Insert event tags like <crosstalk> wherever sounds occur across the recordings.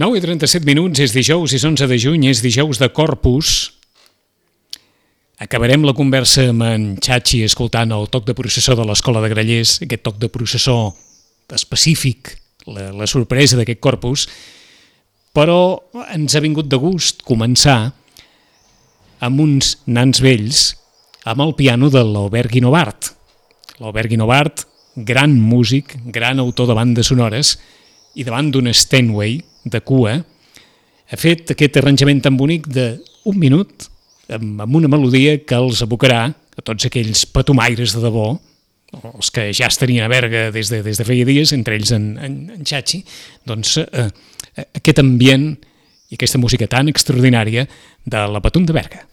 9 i 37 minuts, és dijous, és 11 de juny, és dijous de Corpus. Acabarem la conversa amb en Xachi escoltant el toc de processó de l'Escola de Grallers, aquest toc de processó específic, la, la sorpresa d'aquest Corpus, però ens ha vingut de gust començar amb uns nans vells amb el piano de l'Albert Guinovart. L'Albert Guinovart, gran músic, gran autor de bandes sonores, i davant d'un Steinway de cua, ha fet aquest arranjament tan bonic d'un minut, amb, una melodia que els abocarà a tots aquells patomaires de debò, els que ja estarien a Berga des de, des de feia dies, entre ells en, en, en Xachi, doncs eh, aquest ambient i aquesta música tan extraordinària de la Patum de Berga.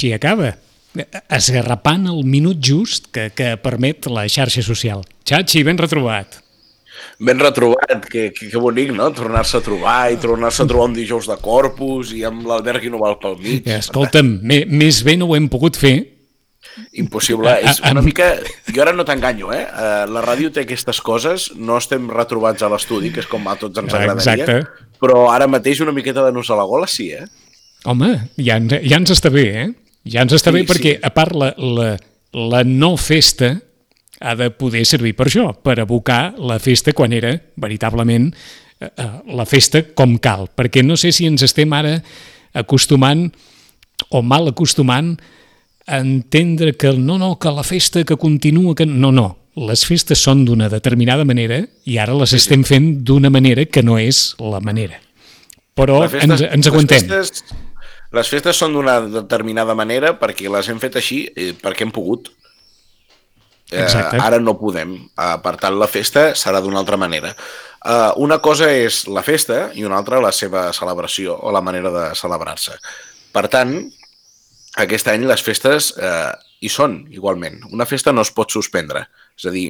Així acaba, esgarrapant el minut just que, que permet la xarxa social. Xachi, ben retrobat. Ben retrobat, que, que, que bonic, no? Tornar-se a trobar i tornar-se a trobar un dijous de Corpus i amb l'Albert Guinoval pel mig. Escolta'm, més bé no ho hem pogut fer. Impossible. És una mica... Jo ara no t'enganyo, eh? eh? La ràdio té aquestes coses, no estem retrobats a l'estudi, que és com a tots ens agradaria, Exacte. però ara mateix una miqueta de nus a la gola sí, eh? Home, ja, ja ens està bé, eh? Ja ens està sí, bé perquè, sí. a part, la, la, la no festa ha de poder servir per això, per abocar la festa quan era, veritablement, eh, eh, la festa com cal. Perquè no sé si ens estem ara acostumant o mal acostumant a entendre que no, no, que la festa que continua... Que... No, no, les festes són d'una determinada manera i ara les sí, estem fent d'una manera que no és la manera. Però festa, ens, ens aguantem. Les festes, les festes són d'una determinada manera perquè les hem fet així eh, perquè hem pogut. Eh, ara no podem. Uh, per tant, la festa serà d'una altra manera. Uh, una cosa és la festa i una altra la seva celebració o la manera de celebrar-se. Per tant, aquest any les festes eh, hi són igualment. Una festa no es pot suspendre. És a dir,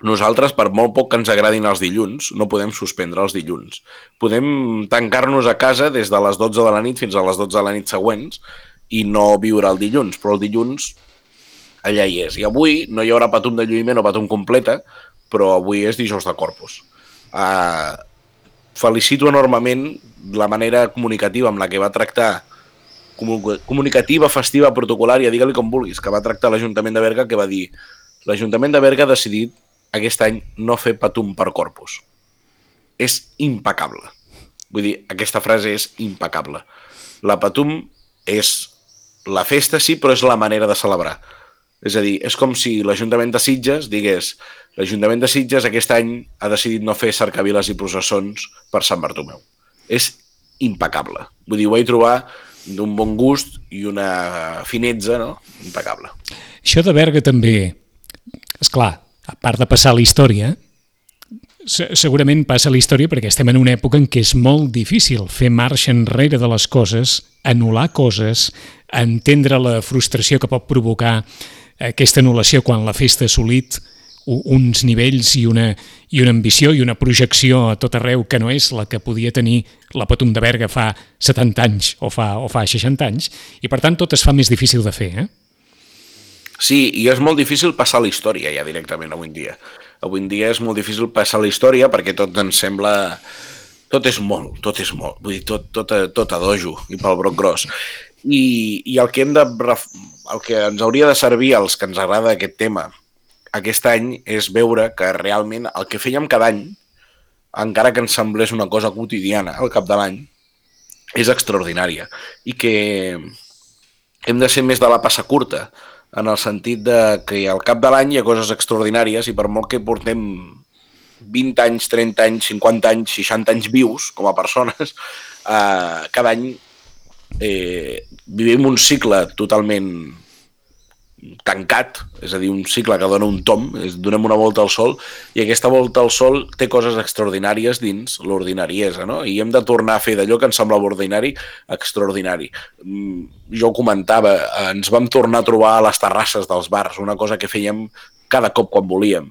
nosaltres, per molt poc que ens agradin els dilluns, no podem suspendre els dilluns. Podem tancar-nos a casa des de les 12 de la nit fins a les 12 de la nit següents i no viure el dilluns, però el dilluns allà hi és. I avui no hi haurà patum de lluïment o patum completa, però avui és dijous de Corpus. Uh, felicito enormement la manera comunicativa amb la que va tractar comunicativa, festiva, protocolària, digue-li com vulguis, que va tractar l'Ajuntament de Berga, que va dir l'Ajuntament de Berga ha decidit aquest any no fer patum per corpus. És impecable. Vull dir, aquesta frase és impecable. La patum és la festa, sí, però és la manera de celebrar. És a dir, és com si l'Ajuntament de Sitges digués l'Ajuntament de Sitges aquest any ha decidit no fer cercaviles i processons per Sant Bartomeu. És impecable. Vull dir, ho vaig trobar d'un bon gust i una finetza, no? Impecable. Això de Berga també, és clar, a part de passar la història, segurament passa la història perquè estem en una època en què és molt difícil fer marxa enrere de les coses, anul·lar coses, entendre la frustració que pot provocar aquesta anul·lació quan la festa ha assolit uns nivells i una, i una ambició i una projecció a tot arreu que no és la que podia tenir la Patum de Berga fa 70 anys o fa, o fa 60 anys, i per tant tot es fa més difícil de fer, eh? Sí, i és molt difícil passar la història ja directament avui en dia. Avui en dia és molt difícil passar la història perquè tot ens sembla... Tot és molt, tot és molt. Vull dir, tot, tot, tot a dojo i pel broc gros. I, i el que hem de... El que ens hauria de servir als que ens agrada aquest tema aquest any és veure que realment el que fèiem cada any encara que ens semblés una cosa quotidiana al cap de l'any, és extraordinària i que hem de ser més de la passa curta en el sentit de que al cap de l'any hi ha coses extraordinàries i per molt que portem 20 anys, 30 anys, 50 anys, 60 anys vius com a persones, eh, cada any eh, vivim un cicle totalment tancat, és a dir, un cicle que dona un tom, és, donem una volta al Sol, i aquesta volta al Sol té coses extraordinàries dins l'ordinariesa, no? I hem de tornar a fer d'allò que ens semblava ordinari, extraordinari. Mm, jo ho comentava, ens vam tornar a trobar a les terrasses dels bars, una cosa que fèiem cada cop quan volíem,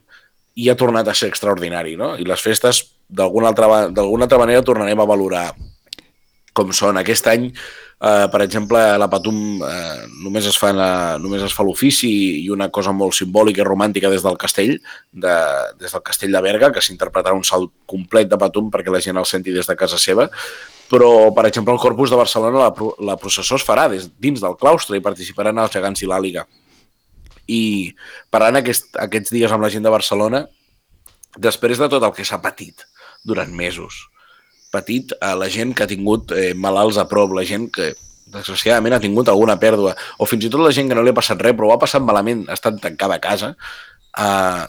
i ha tornat a ser extraordinari, no? I les festes, d'alguna altra, altra manera, tornarem a valorar com són. Aquest any Uh, per exemple, la Patum uh, només es fa, la, només es fa l'ofici i una cosa molt simbòlica i romàntica des del castell, de, des del castell de Berga, que s'interpretarà un salt complet de Patum perquè la gent el senti des de casa seva, però, per exemple, el Corpus de Barcelona, la, la processó es farà des, dins del claustre i participaran els gegants i l'àliga. I parlant aquest, aquests dies amb la gent de Barcelona, després de tot el que s'ha patit durant mesos, patit a la gent que ha tingut eh, malalts a prop, la gent que desgraciadament ha tingut alguna pèrdua, o fins i tot la gent que no li ha passat res, però ho ha passat malament, estan tancada a casa. Eh,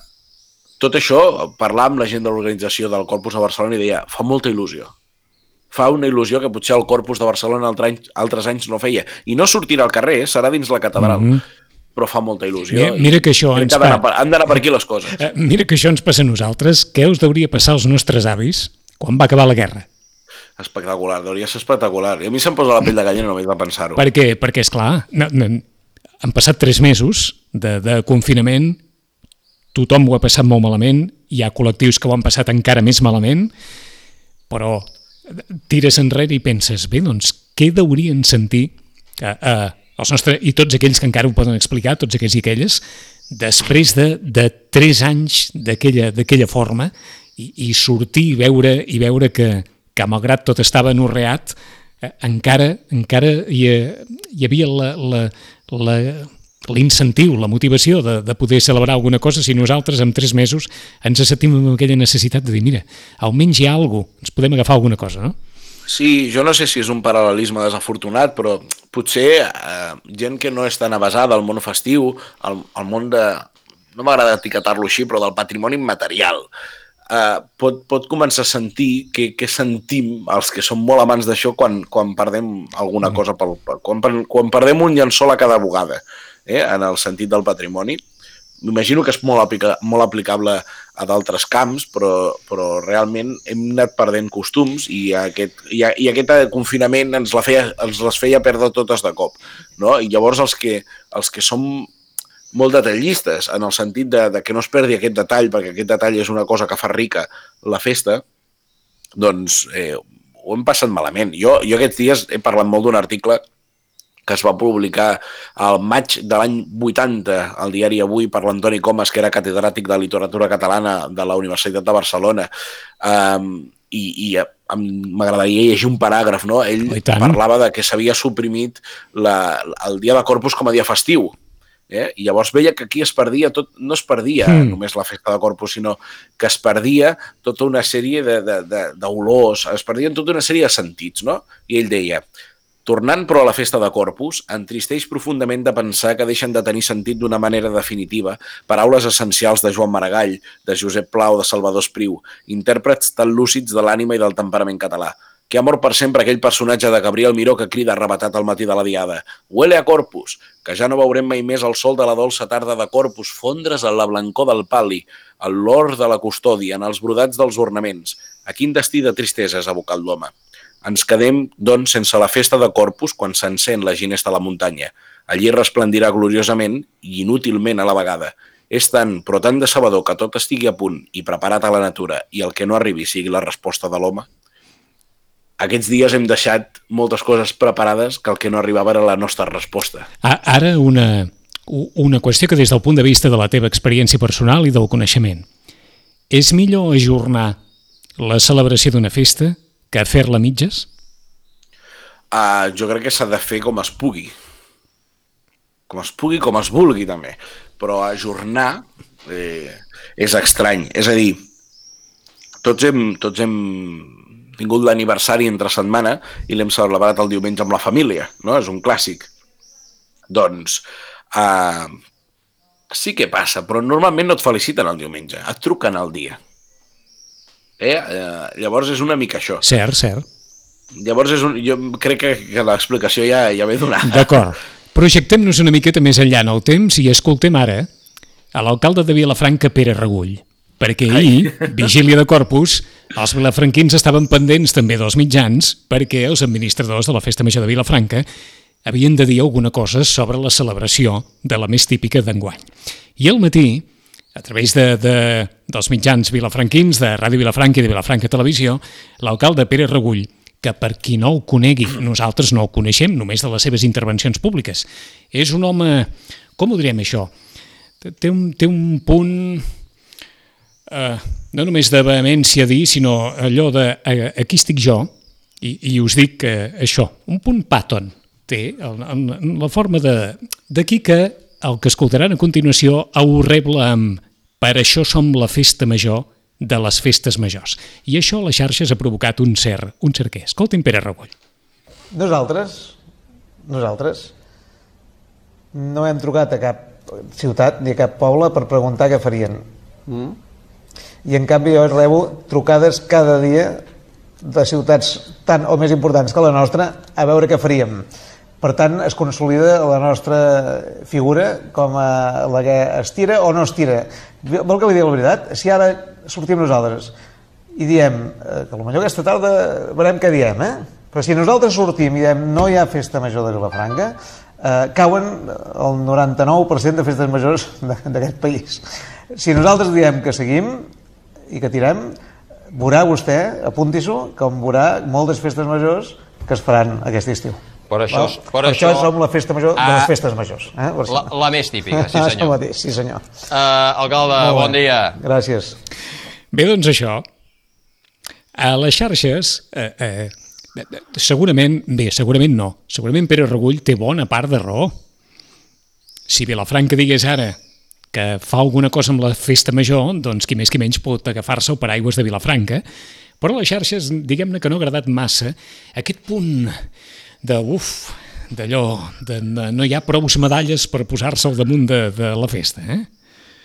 tot això, parlar amb la gent de l'organització del Corpus de Barcelona i deia, fa molta il·lusió. Fa una il·lusió que potser el Corpus de Barcelona altres anys, altres anys no feia. I no sortirà al carrer, serà dins la catedral. Mm -hmm però fa molta il·lusió. Mira, mira que això ens pa... Han d'anar per aquí les coses. Eh, mira que això ens passa a nosaltres. Què us hauria passar als nostres avis quan va acabar la guerra? Espectacular, hauria ser espectacular. I a mi se'm posa la pell de gallina només de pensar-ho. Per què? Perquè, és clar, no, no, han passat tres mesos de, de confinament, tothom ho ha passat molt malament, hi ha col·lectius que ho han passat encara més malament, però tires enrere i penses, bé, doncs, què deurien sentir que, eh, els nostres, i tots aquells que encara ho poden explicar, tots aquells i aquelles, després de, de tres anys d'aquella forma i, i sortir i veure, i veure que, que malgrat tot estava enorreat, eh, encara, encara hi, hi havia la, la, la, l'incentiu, la motivació de, de poder celebrar alguna cosa si nosaltres en tres mesos ens sentim amb aquella necessitat de dir, mira, almenys hi ha alguna cosa, ens podem agafar alguna cosa, no? Sí, jo no sé si és un paral·lelisme desafortunat, però potser eh, gent que no és tan avasada al món festiu, al, al món de... no m'agrada etiquetar-lo així, però del patrimoni immaterial, eh, pot, pot començar a sentir què, què sentim els que som molt amants d'això quan, quan perdem alguna mm. cosa, pel, quan, quan perdem un llençol a cada bugada, eh, en el sentit del patrimoni. M'imagino que és molt, aplica, molt aplicable a d'altres camps, però, però realment hem anat perdent costums i aquest, i, i aquest confinament ens, la feia, ens les feia perdre totes de cop. No? I llavors els que, els que som molt detallistes, en el sentit de, de que no es perdi aquest detall, perquè aquest detall és una cosa que fa rica la festa, doncs eh, ho hem passat malament. Jo, jo aquests dies he parlat molt d'un article que es va publicar al maig de l'any 80 al diari Avui per l'Antoni Comas, que era catedràtic de literatura catalana de la Universitat de Barcelona, um, i, i m'agradaria llegir un paràgraf, no? Ell parlava de que s'havia suprimit la, el dia de Corpus com a dia festiu, Eh? I llavors veia que aquí es perdia tot, no es perdia mm. només la festa de Corpus, sinó que es perdia tota una sèrie d'olors, es perdien tota una sèrie de sentits, no? I ell deia, tornant però a la festa de Corpus, entristeix profundament de pensar que deixen de tenir sentit d'una manera definitiva paraules essencials de Joan Maragall, de Josep Plau, de Salvador Espriu, intèrprets tan lúcids de l'ànima i del temperament català que ha mort per sempre aquell personatge de Gabriel Miró que crida arrebatat al matí de la diada. Huele a Corpus, que ja no veurem mai més el sol de la dolça tarda de Corpus fondre's en la blancor del pali, en l'or de la custòdia, en els brodats dels ornaments. A quin destí de tristesa és abocat l'home? Ens quedem, doncs, sense la festa de Corpus quan s'encén la ginesta a la muntanya. Allí resplendirà gloriosament i inútilment a la vegada. És tant, però tan decebedor que tot estigui a punt i preparat a la natura i el que no arribi sigui la resposta de l'home? Aquests dies hem deixat moltes coses preparades que el que no arribava era la nostra resposta. Ara una, una qüestió que des del punt de vista de la teva experiència personal i del coneixement. És millor ajornar la celebració d'una festa que fer-la mitges? Uh, jo crec que s'ha de fer com es pugui. Com es pugui, com es vulgui també. Però ajornar eh, és estrany. És a dir, tots hem, tots hem tingut l'aniversari entre setmana i l'hem celebrat el diumenge amb la família, no? És un clàssic. Doncs, uh, sí que passa, però normalment no et feliciten el diumenge, et truquen el dia. Eh? Uh, llavors és una mica això. Cert, cert. Llavors és un, jo crec que, que l'explicació ja, ja ve donada. D'acord. Projectem-nos una miqueta més enllà en el temps i escoltem ara a l'alcalde de Vilafranca, Pere Regull perquè ahir, vigília de Corpus, els vilafranquins estaven pendents també dels mitjans perquè els administradors de la Festa Major de Vilafranca havien de dir alguna cosa sobre la celebració de la més típica d'enguany. I al matí, a través de, de, dels mitjans vilafranquins, de Ràdio Vilafranca i de Vilafranca Televisió, l'alcalde Pere Regull, que per qui no el conegui, nosaltres no el coneixem, només de les seves intervencions públiques, és un home, com ho direm això? Té un, té un punt eh, no només de vehemència dir, sinó allò de eh, aquí estic jo, i, i us dic que això, un punt pàton té el, el, la forma d'aquí que el que escoltaran a continuació ho rebla amb per això som la festa major de les festes majors. I això a les xarxes ha provocat un cert, un cert què? Escoltin Pere Regoll. Nosaltres, nosaltres, no hem trucat a cap ciutat ni a cap poble per preguntar què farien. Mm i en canvi jo rebo trucades cada dia de ciutats tan o més importants que la nostra a veure què faríem. Per tant, es consolida la nostra figura com a la que es tira o no es tira. Vol que li digui la veritat? Si ara sortim nosaltres i diem eh, que potser aquesta tarda veurem què diem, eh? però si nosaltres sortim i diem no hi ha festa major de Vilafranca, eh, cauen el 99% de festes majors d'aquest país. Si nosaltres diem que seguim, i que tirem, veurà vostè, apunti-s'ho, com veurà moltes festes majors que es faran aquest estiu. Per això, per, per això, això som la festa major de les festes majors. Eh? La, la més típica, sí <laughs> senyor. mateix, sí senyor. Uh, alcalde, bon dia. Gràcies. Bé, doncs això. A les xarxes, eh, eh, segurament, bé, segurament no, segurament Pere Regull té bona part de raó. Si Vilafranca digués ara que fa alguna cosa amb la festa major, doncs qui més qui menys pot agafar-se al paraigües de Vilafranca, però les xarxes, diguem-ne que no ha agradat massa aquest punt de, uf, d'allò, de, de, no hi ha prou medalles per posar-se al damunt de, de la festa, eh?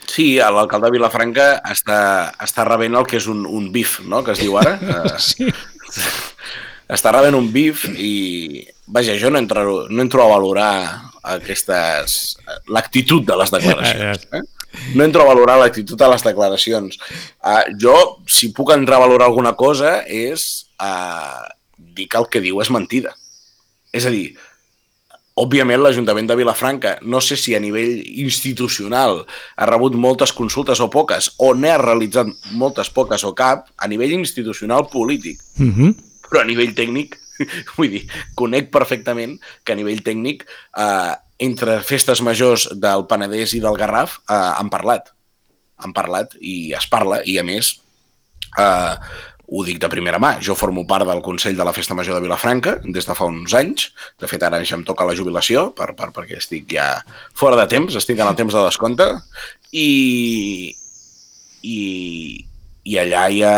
Sí, l'alcalde de Vilafranca està, està rebent el que és un, un bif, no?, que es diu ara. <laughs> sí. <laughs> Està rebent un bif i, vaja, jo no entro, no entro a valorar aquestes... l'actitud de les declaracions. <laughs> Eh? No entro a valorar l'actitud de les declaracions. Uh, jo, si puc entrar a valorar alguna cosa, és uh, dir que el que diu és mentida. És a dir, òbviament l'Ajuntament de Vilafranca, no sé si a nivell institucional ha rebut moltes consultes o poques, o n'ha realitzat moltes poques o cap, a nivell institucional polític. Mm -hmm. Però a nivell tècnic <laughs> Vull dir, conec perfectament que a nivell tècnic eh, entre festes majors del Penedès i del Garraf eh, han parlat. Han parlat i es parla i a més eh, ho dic de primera mà. Jo formo part del Consell de la Festa Major de Vilafranca des de fa uns anys. De fet, ara ja em toca la jubilació per, per, perquè estic ja fora de temps, estic en el temps de descompte i, i, i allà hi, ha,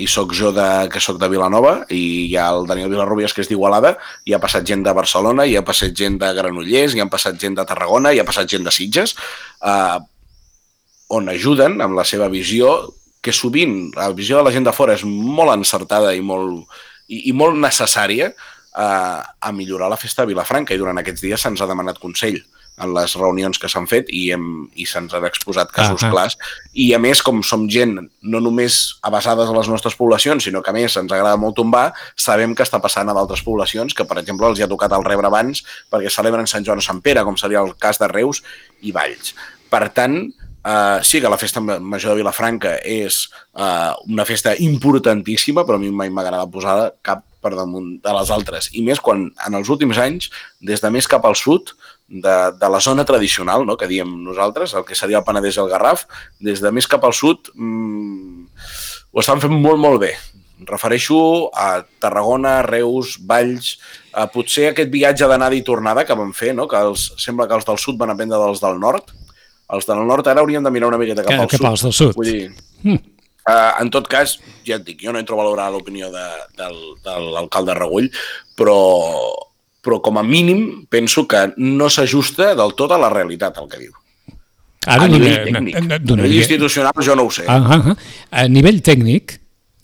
hi soc jo de, que sóc de Vilanova i hi ha el Daniel Vilarrubias que és d'Igualada hi ha passat gent de Barcelona, hi ha passat gent de Granollers, hi ha passat gent de Tarragona hi ha passat gent de Sitges eh, on ajuden amb la seva visió que sovint la visió de la gent de fora és molt encertada i molt, i, i molt necessària eh, a millorar la festa de Vilafranca i durant aquests dies se'ns ha demanat consell en les reunions que s'han fet i, hem, i se'ns han exposat casos uh -huh. clars. I a més, com som gent no només avasades a les nostres poblacions, sinó que a més ens agrada molt tombar, sabem que està passant a d'altres poblacions que, per exemple, els hi ha tocat el rebre abans perquè celebren Sant Joan o Sant Pere, com seria el cas de Reus i Valls. Per tant, Uh, sí que la festa major de Vilafranca és uh, una festa importantíssima, però a mi mai m'agrada posar cap per damunt de les altres. I més quan en els últims anys, des de més cap al sud, de, de la zona tradicional, no? que diem nosaltres, el que seria el Penedès i el Garraf, des de més cap al sud mmm, ho estan fent molt, molt bé. Em refereixo a Tarragona, Reus, Valls, a potser aquest viatge d'anada i tornada que vam fer, no? que els, sembla que els del sud van aprendre dels del nord. Els del nord ara hauríem de mirar una miqueta cap, cap al sud. Cap al sud. Vull dir, mm. Uh, en tot cas, ja et dic, jo no entro a valorar l'opinió de, del, de l'alcalde Regull, però, però com a mínim penso que no s'ajusta del tot a la realitat el que diu. Ara, a nivell tècnic. A nivell institucional jo no ho sé. Uh -huh. A nivell tècnic,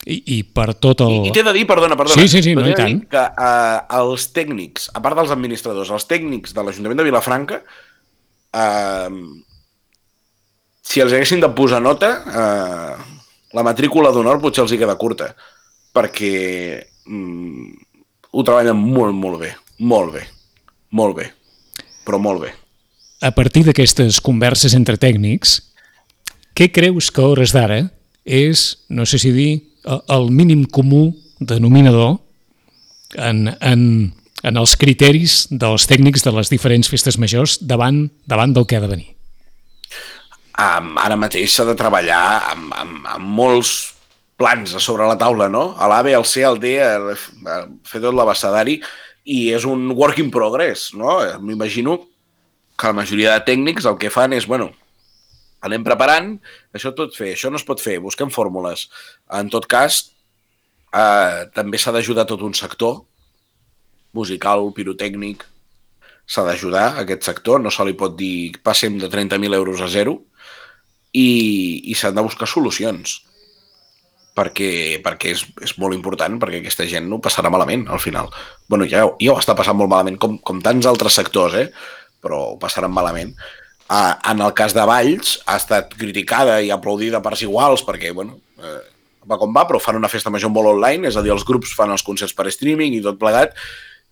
i, i per tot el... I, i t'he de dir, perdona, perdona, sí, sí, sí, no, i tant. que uh, els tècnics, a part dels administradors, els tècnics de l'Ajuntament de Vilafranca, uh, si els haguessin de posar nota, uh, la matrícula d'honor potser els hi queda curta, perquè mm, ho treballen molt, molt bé, molt bé, molt bé, però molt bé. A partir d'aquestes converses entre tècnics, què creus que a hores d'ara és, no sé si dir, el mínim comú denominador en, en, en els criteris dels tècnics de les diferents festes majors davant, davant del que ha de venir? Um, ara mateix s'ha de treballar amb, amb, amb molts plans a sobre la taula, no? A l'AB, al C, al D, a, a fer tot l'abastadari i és un work in progress, no? M'imagino que la majoria de tècnics el que fan és, bueno, anem preparant, això tot fer, això no es pot fer, busquem fórmules. En tot cas, eh, també s'ha d'ajudar tot un sector, musical, pirotècnic, s'ha d'ajudar aquest sector, no se li pot dir passem de 30.000 euros a zero, i, i s'han de buscar solucions perquè, perquè és, és molt important, perquè aquesta gent no passarà malament al final. bueno, ja, ja ho està passant molt malament, com, com tants altres sectors, eh? però ho passaran malament. Uh, en el cas de Valls ha estat criticada i aplaudida parts iguals perquè, bueno, eh, va com va, però fan una festa major molt online, és a dir, els grups fan els concerts per streaming i tot plegat,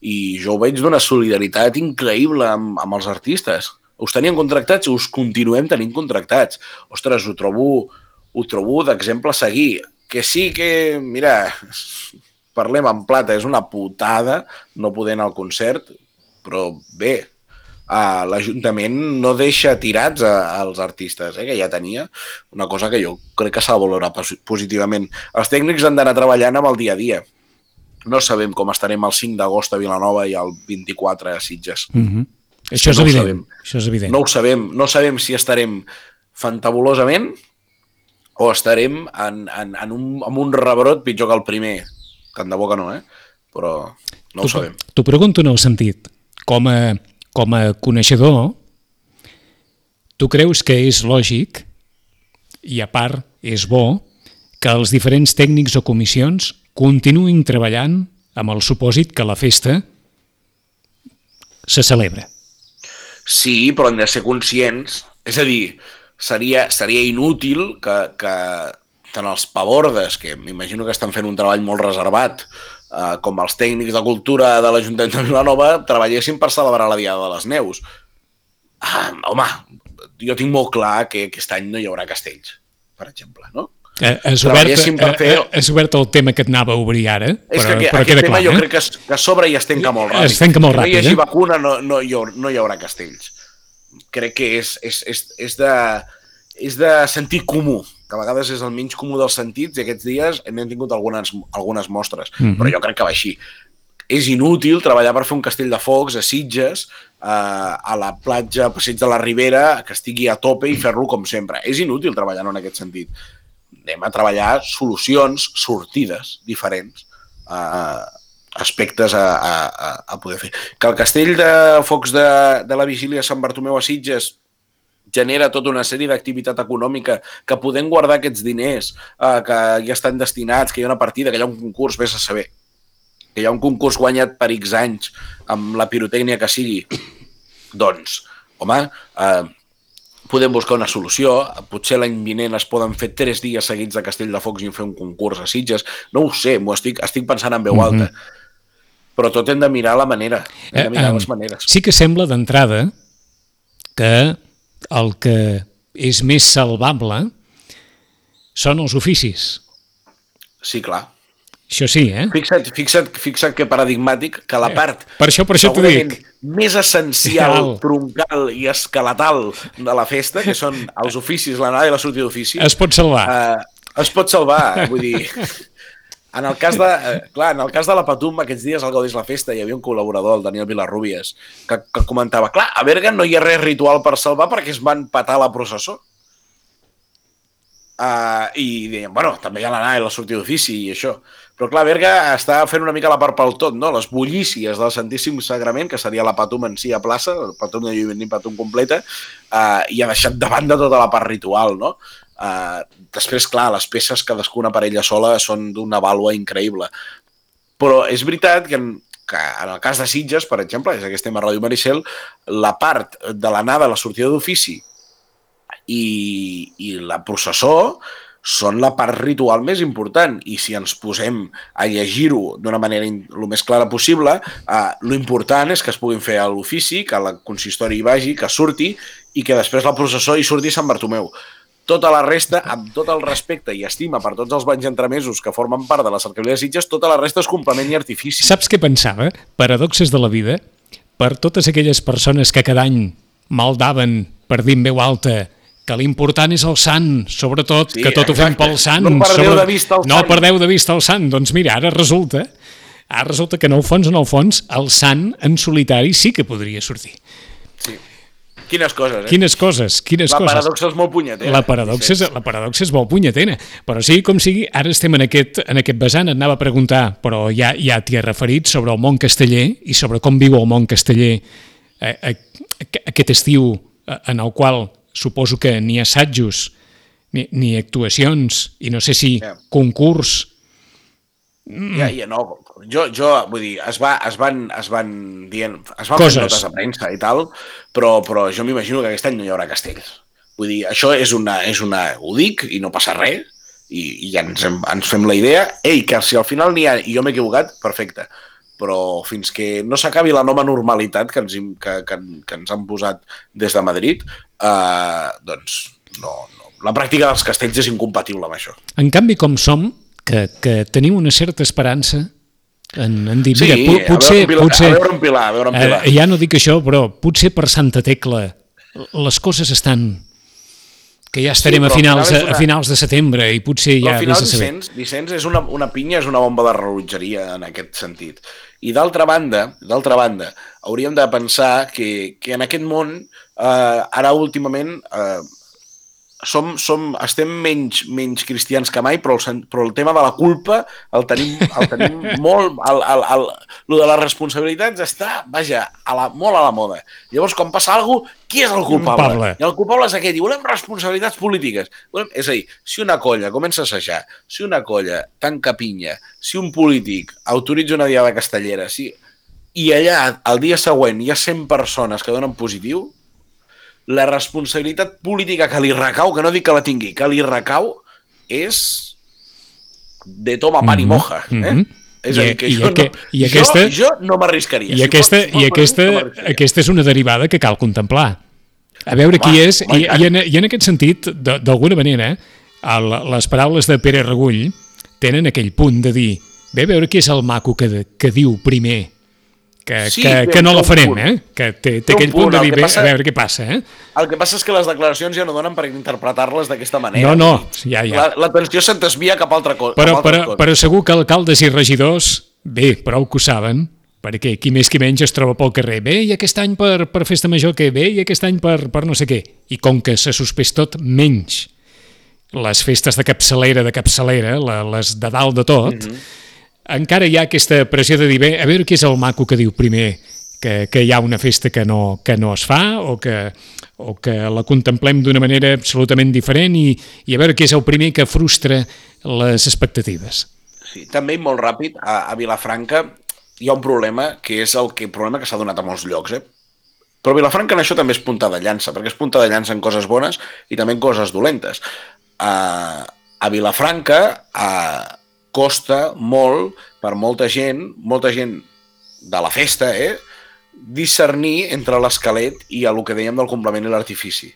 i jo ho veig d'una solidaritat increïble amb, amb els artistes us tenien contractats i us continuem tenint contractats. Ostres, ho trobo, ho trobo d'exemple a seguir. Que sí que, mira, parlem en plata, és una putada no poder anar al concert, però bé, l'Ajuntament no deixa tirats als artistes, eh, que ja tenia, una cosa que jo crec que s'ha de valorar positivament. Els tècnics han d'anar treballant amb el dia a dia. No sabem com estarem el 5 d'agost a Vilanova i el 24 a Sitges. Mm -hmm. Això és, no evident. Això és evident. No ho sabem. No sabem si estarem fantabulosament o estarem en, en, en, un, en un rebrot pitjor que el primer. Tant de bo que no, eh? Però no ho sabem. T'ho pregunto en el sentit, com a, com a coneixedor, tu creus que és lògic, i a part és bo, que els diferents tècnics o comissions continuïn treballant amb el supòsit que la festa se celebra. Sí, però hem de ser conscients. És a dir, seria, seria inútil que, que tant els pavordes, que m'imagino que estan fent un treball molt reservat, eh, com els tècnics de cultura de l'Ajuntament de Vilanova, treballessin per celebrar la Diada de les Neus. Ah, home, jo tinc molt clar que aquest any no hi haurà castells, per exemple, no? Eh, has, obert, eh, fer... eh, has obert el tema que et anava a obrir ara, és però, que, però aquest tema clar, jo eh? crec que, que a sobre ja es tanca molt ràpid. Es tanca molt ràpid, no hi hagi eh? vacuna, no, no, hi haurà, no hi haurà castells. Crec que és, és, és, és, de, és de sentit comú, que a vegades és el menys comú dels sentits, i aquests dies n'hem tingut algunes, algunes mostres, mm -hmm. però jo crec que va així. És inútil treballar per fer un castell de focs a Sitges, eh, a la platja, a Passeig de la Ribera, que estigui a tope i fer-lo com sempre. És inútil treballar en aquest sentit anem a treballar solucions, sortides diferents, uh, aspectes a, a, a poder fer. Que el castell de focs de, de la vigília Sant Bartomeu a Sitges genera tota una sèrie d'activitat econòmica que podem guardar aquests diners eh, que ja estan destinats, que hi ha una partida, que hi ha un concurs, vés a saber, que hi ha un concurs guanyat per X anys amb la pirotècnia que sigui, doncs, home, eh, podem buscar una solució. Potser l'any vinent es poden fer tres dies seguits de Castell de Focs i fer un concurs a Sitges. No ho sé, m'ho estic, estic pensant en veu mm -hmm. alta. Però tot hem de mirar la manera, hem de mirar eh, les maneres. Sí que sembla d'entrada que el que és més salvable són els oficis. Sí, clar. Això sí, eh? Fixa't, fixa't, fixa't que paradigmàtic que la eh, part per això, per això dic. més essencial, troncal i esqueletal de la festa, que són els oficis, l'anada i la sortida d'ofici... Es pot salvar. Eh, es pot salvar, vull dir... En el cas de, eh, clar, en el cas de la Patum, aquests dies al Gaudís la Festa hi havia un col·laborador, el Daniel Vilarrubies, que, que comentava, clar, a Berga no hi ha res ritual per salvar perquè es van patar la processó. Uh, I deien, bueno, també hi ha l'anar i la sortida d'ofici i això. Però clar, Berga està fent una mica la part pel tot, no? Les bullícies del Santíssim Sagrament, que seria la patum en si a plaça, el patum de lluïment patum completa, uh, i ha deixat de banda tota la part ritual, no? Uh, després, clar, les peces, cadascuna per ella sola, són d'una vàlua increïble. Però és veritat que en, que en el cas de Sitges, per exemple, és que estem a Ràdio Maricel, la part de l'anada la sortida d'ofici i, i la processó són la part ritual més important i si ens posem a llegir-ho d'una manera el més clara possible, eh, lo important és que es puguin fer a l'ofici, que la consistori hi vagi, que surti i que després la processó hi surti Sant Bartomeu. Tota la resta, amb tot el respecte i estima per tots els banys entremesos que formen part de la cercavila de Sitges, tota la resta és complement i artifici. Saps què pensava? Paradoxes de la vida, per totes aquelles persones que cada any maldaven per dir en veu alta que l'important és el sant, sobretot, sí, que tot exacte. ho fem pel sant. No perdeu sobre... de vista el no sant. No perdeu de vista el sant. Doncs mira, ara resulta, ara resulta que en el fons, en el fons, el sant en solitari sí que podria sortir. Sí. Quines coses, eh? Quines coses, quines la coses. La paradoxa és molt punyetera. La paradoxa, és, la paradoxa és molt punyetera. Però sigui com sigui, ara estem en aquest, en aquest vessant, et anava a preguntar, però ja, ja t'hi he referit, sobre el món casteller i sobre com viu el món casteller eh, eh, aquest estiu eh, en el qual suposo que ni assajos, ni, ni actuacions, i no sé si yeah. concurs... Mm. Ja, ja, no, jo, jo, vull dir, es, va, es, van, es van dient, es van Coses. notes de premsa i tal, però, però jo m'imagino que aquest any no hi haurà castells. Vull dir, això és una, és una... Ho dic i no passa res, i, i ens, ens fem la idea. Ei, que si al final n'hi ha i jo m'he equivocat, perfecte però fins que no s'acabi la nova normalitat que ens, que, que, que ens han posat des de Madrid, eh, doncs no, no. La pràctica dels castells és incompatible amb això. En canvi, com som, que, que tenim una certa esperança en, en dir, sí, mira, potser... A veure, potser a veure un pilar, a veure un pilar. Eh, ja no dic això, però potser per Santa Tecla les coses estan que ja estarem sí, a, finals, una... a finals de setembre i potser ja... Però al final, Vicenç, Vicenç és una, una pinya, és una bomba de rellotgeria en aquest sentit. I d'altra banda, d'altra banda, hauríem de pensar que, que en aquest món, eh, ara últimament, eh, som, som, estem menys, menys cristians que mai, però el, però el tema de la culpa el tenim, el tenim <laughs> molt... El, el, el, el de les responsabilitats està, vaja, a la, molt a la moda. Llavors, quan passa alguna cosa, qui és el culpable? I el culpable és aquest. I volem responsabilitats polítiques. Volem, és a dir, si una colla comença a assajar, si una colla tanca pinya, si un polític autoritza una diada castellera, si... i allà, el dia següent, hi ha 100 persones que donen positiu, la responsabilitat política que li recau, que no dic que la tingui, que li recau, és de toma pan mm -hmm. i moja. Eh? Mm -hmm. És a dir, que I, jo, que, no, i aquesta, jo, jo no m'arriscaria. I, si aquesta, i aquesta, no aquesta és una derivada que cal contemplar. A veure home, qui és, home, i, i, en, i en aquest sentit, d'alguna manera, el, les paraules de Pere Regull tenen aquell punt de dir, bé, a veure qui és el maco que, que diu primer que, sí, que, que no la farem, eh? Que té, té aquell punt, punt de dir, bé, passa, a veure què passa, eh? El que passa és que les declaracions ja no donen per interpretar-les d'aquesta manera. No, no, ja, ja. L'atenció se't desvia cap a altra cosa. Però, però, cosa. però segur que alcaldes i regidors, bé, prou que ho saben, perquè qui més qui menys es troba pel carrer. Bé, i aquest any per, per festa major que bé, i aquest any per, per no sé què. I com que se suspès tot, menys les festes de capçalera de capçalera, les de dalt de tot, mm -hmm encara hi ha aquesta pressió de dir, bé, a veure qui és el maco que diu primer que, que hi ha una festa que no, que no es fa o que, o que la contemplem d'una manera absolutament diferent i, i a veure qui és el primer que frustra les expectatives. Sí, també molt ràpid, a, a Vilafranca hi ha un problema que és el que problema que s'ha donat a molts llocs, eh? Però Vilafranca en això també és punta de llança, perquè és punta de llança en coses bones i també en coses dolentes. Uh, a Vilafranca, uh, costa molt per molta gent, molta gent de la festa, eh, discernir entre l'esquelet i el que dèiem del complement i l'artifici.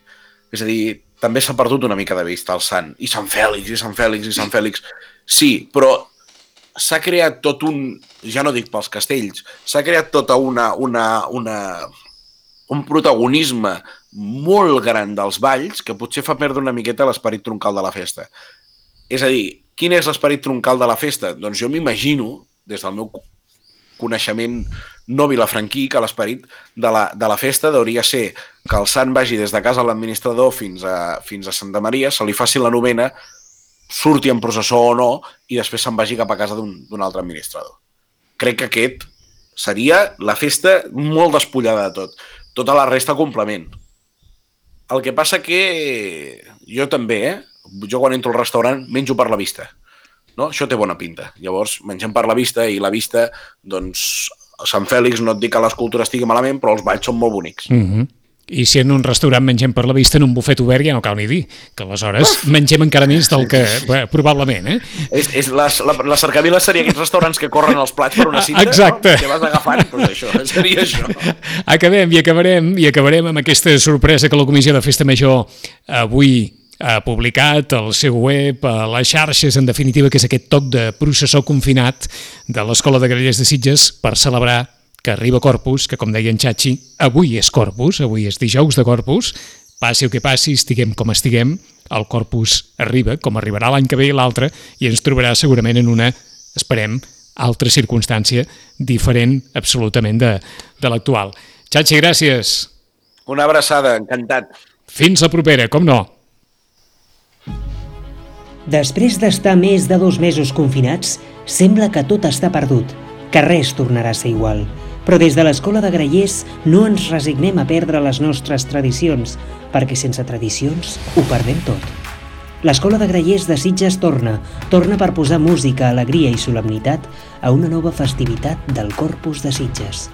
És a dir, també s'ha perdut una mica de vista el Sant. I Sant Fèlix, i Sant Fèlix, i Sant Fèlix. Sí, però s'ha creat tot un... Ja no dic pels castells, s'ha creat tota una, una, una, un protagonisme molt gran dels balls que potser fa perdre una miqueta l'esperit troncal de la festa. És a dir, Quin és l'esperit troncal de la festa? Doncs jo m'imagino, des del meu coneixement no vilafranquí, que l'esperit de, la, de la festa hauria ser que el sant vagi des de casa l'administrador fins, a, fins a Santa Maria, se li faci la novena, surti en processó o no, i després se'n vagi cap a casa d'un altre administrador. Crec que aquest seria la festa molt despullada de tot. Tota la resta complement. El que passa que jo també, eh? Jo quan entro al restaurant menjo per la vista. No? Això té bona pinta. Llavors, mengem per la vista i la vista, doncs, a Sant Fèlix no et dic que l'escultura estigui malament, però els balls són molt bonics. Mm -hmm. I si en un restaurant mengem per la vista, en un bufet obert ja no cal ni dir, que aleshores mengem encara més del que, bé, probablement, eh? És, és la, la, la cercavila seria aquests restaurants que corren els plats per una cinta, Exacte. no? que vas agafant, doncs això, <laughs> seria això. Acabem i acabarem, i acabarem amb aquesta sorpresa que la Comissió de Festa Major avui ha publicat al seu web, a les xarxes, en definitiva, que és aquest toc de processó confinat de l'Escola de Grellers de Sitges per celebrar que arriba Corpus, que com deia en Xachi, avui és Corpus, avui és dijous de Corpus, passi el que passi, estiguem com estiguem, el Corpus arriba, com arribarà l'any que ve i l'altre, i ens trobarà segurament en una, esperem, altra circumstància diferent absolutament de, de l'actual. Xachi, gràcies. Una abraçada, encantat. Fins la propera, com no. Després d'estar més de dos mesos confinats, sembla que tot està perdut, que res tornarà a ser igual. Però des de l'Escola de Grellers no ens resignem a perdre les nostres tradicions, perquè sense tradicions ho perdem tot. L'Escola de Grellers de Sitges torna, torna per posar música, alegria i solemnitat a una nova festivitat del Corpus de Sitges.